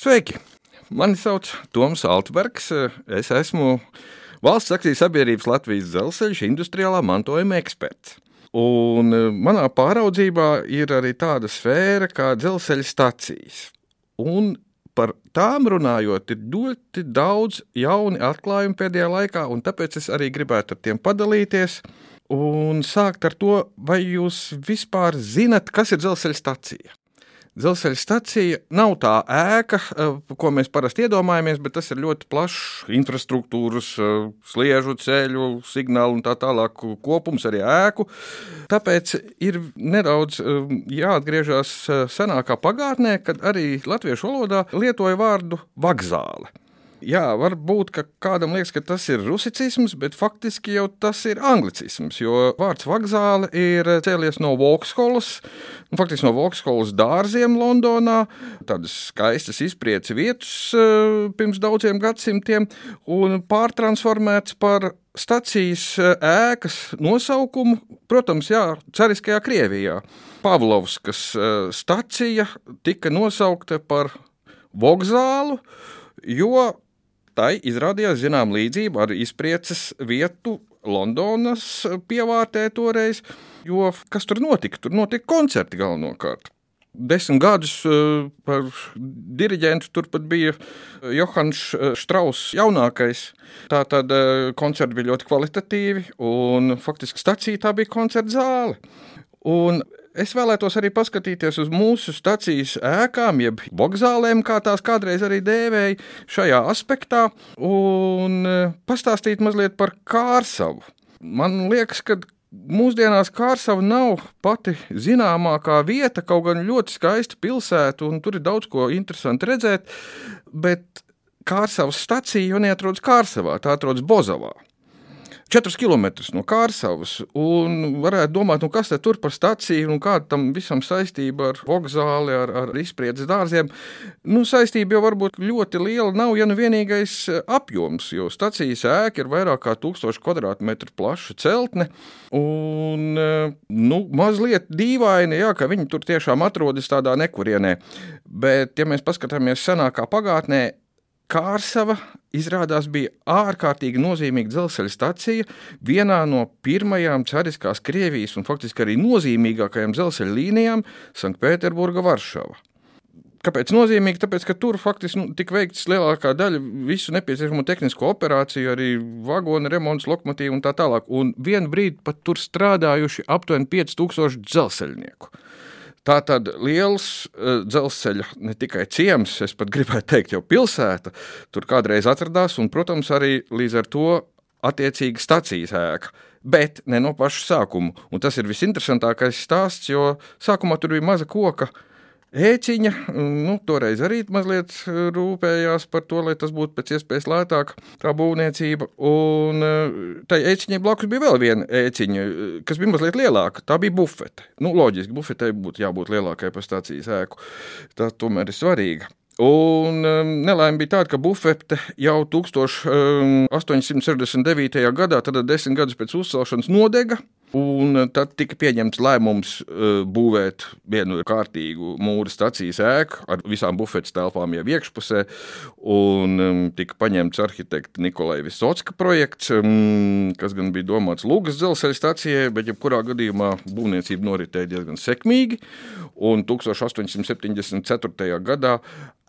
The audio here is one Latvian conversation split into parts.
Sveiki! Mani sauc Toms Altbergs. Es esmu valsts akciju sabiedrības Latvijas dzelzceļa industriālā mantojuma eksperts. Un eh, manā pāraudzībā ir arī tāda sfēra kā dzelzceļa stacijas. Un par tām runājot, ir ļoti daudz jaunu atklājumu pēdējā laikā, un tāpēc es arī gribētu ar tiem padalīties. Un sākt ar to, vai jūs vispār zinat, kas ir dzelzceļa stacija? Dzelzceļa stacija nav tā ēka, eh, ko mēs parasti iedomājamies, bet tas ir ļoti plašs infrastruktūras, eh, sliežu ceļu, signālu un tā tālāk kopums arī ēku. Tāpēc ir nedaudz eh, jāatgriežas senākā pagātnē, kad arī latviešu valodā lietoja vārdu vokzāle. Jā, varbūt kādam liekas, ka tas ir rusicisms, bet faktiski jau tas ir anglicisms. Jo vārds vokzāle ir cēlies no Vauxhallas, nu, faktiski no Vauxhallas dārziem Londonā. Tādas skaistas izpriecas vietas eh, pirms daudziem gadsimtiem un pārtransformēts par stacijas eh, ēkas nosaukumu, protams, jā, Cariskajā Krievijā. Pavlovskas eh, stacija tika nosaukta par Vokzālu, jo tai izrādījās zinām līdzība ar izprieces vietu Londonas pievārtē toreiz, jo kas tur notika? Tur notika koncerti galvenokārt. Desmit gadus eh, par diriģentu turpat bija Johans Strauss jaunākais. Tā tad koncerti bija ļoti kvalitatīvi, un faktiski stacija tā bija koncerta zāle. Un Es vēlētos arī paskatīties uz mūsu stācijas ēkām, jeb vokzālēm, kā tās kādreiz arī dēvēja šajā aspektā, un e, pastāstīt mazliet par Kārsavu. Man liekas, ka Mūsdienās Kārsava nav pati zināmākā vieta, kaut gan ļoti skaista pilsēta, un tur ir daudz ko interesantu redzēt, bet Kārsavas stacija jau neatrodas Kārsavā, tā atrodas Bozavā. 4 km no Kārsavas. Varētu domāt, nu kas tur par staciju un kāda tam visam saistība ar vokzāli, ar, ar izpriedzes dārziem. Nu, saistība jau varbūt ļoti liela nav, ja nu vienīgais apjoms, jo stacijas ēka ir vairāk kā 1000 km2 plaša celtne. Un, nu, mazliet dīvaini, jā, ka viņi tur tiešām atrodas tādā nekurienē. Bet, ja mēs paskatāmies senākā pagātnē, Kārsava izrādās bija ārkārtīgi nozīmīga dzelzceļa stacija, vienā no pirmajām cariskās Krievijas un faktiski arī nozīmīgākajām dzelzceļa līnijām Sanktpēterburga Varšava. Kāpēc nozīmīgi? Tāpēc, ka tur faktiski nu, tika veikts lielākā daļa visu nepieciešamo tehnisko operāciju, arī vagonu remonts, lokomotīvu un tā tālāk. Un vienu brīdi pat tur strādājuši aptuveni 5000 dzelzceļnieku. Tā tad liels uh, dzelzceļa ne tikai ciems, es pat gribētu teikt, jau pilsēta tur kādreiz atradās, un, protams, arī līdz ar to attiecīgi stacijas ēka. Bet ne no paša sākuma. Un tas ir visinteresantākais stāsts, jo sākumā tur bija maza koka ēciņa. Nu, toreiz arī mazliet rūpējās par to, lai tas būtu pēc iespējas lētāk, tā būvniecība. Un eh, tai ēciņai blakus bija vēl viena ēciņa, kas bija mazliet lielāka. Tā bija bufete. Nu, loģiski, bufetei būtu jābūt lielākai par stācijas ēku. Tā tomēr ir svarīga. Un um, nelaime bija tāda, ka bufete jau 1869. gadā, tad desmit gadus pēc uzcelšanas, nodega. Un tad tika pieņemts lēmums uh, būvēt vienu kārtīgu mūra stācijas ēku ar visām bufetes telpām jau iekšpusē. Tika paņemts arhitekta Nikolai Visotska projekts, kas gan bija domāts Lūgas dzelzceļa stācijai, bet jebkurā gadījumā būvniecība noritēja diezgan sekmīgi. Un 1874. gadā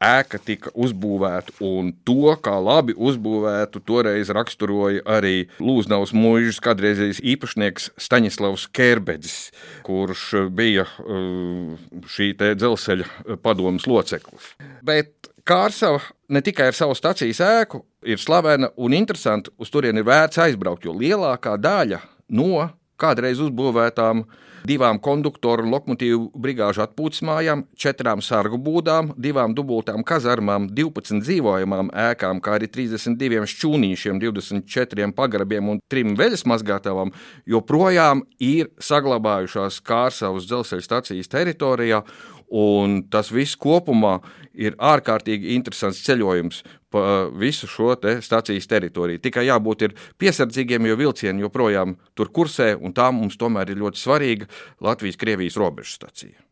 ēka tika uzbūvēta, un to, kā labi uzbūvētu, toreiz raksturoja arī Lūznavas mūžas kādreizējais īpašnieks Staņislavs Kērbedzis, kurš bija uh, šī dzelzceļa padomas loceklis. Bet Kārsava ne tikai ar savu stācijas ēku ir slavena un interesanta, uz turieni ir vērts aizbraukt, jo lielākā daļa no kādreiz uzbūvētām divām konduktoru un lokomotīvu brigāžu atpūtas mājām, četrām sargu būdām, divām dubultām kazarmām, 12 dzīvojamām ēkām, kā arī 32 šķūnīšiem, 24 pagrabiem un 3 veļas mazgātavām, joprojām ir saglabājušās Kārsavas dzelzceļa stacijas teritorijā. Un tas viss kopumā ir ārkārtīgi interesants ceļojums pa visu šo te stācijas teritoriju. Tikai jābūt piesardzīgiem, jo vilcieni joprojām tur kursē, un tā mums tomēr ir ļoti svarīga Latvijas-Krievijas robežu stācija.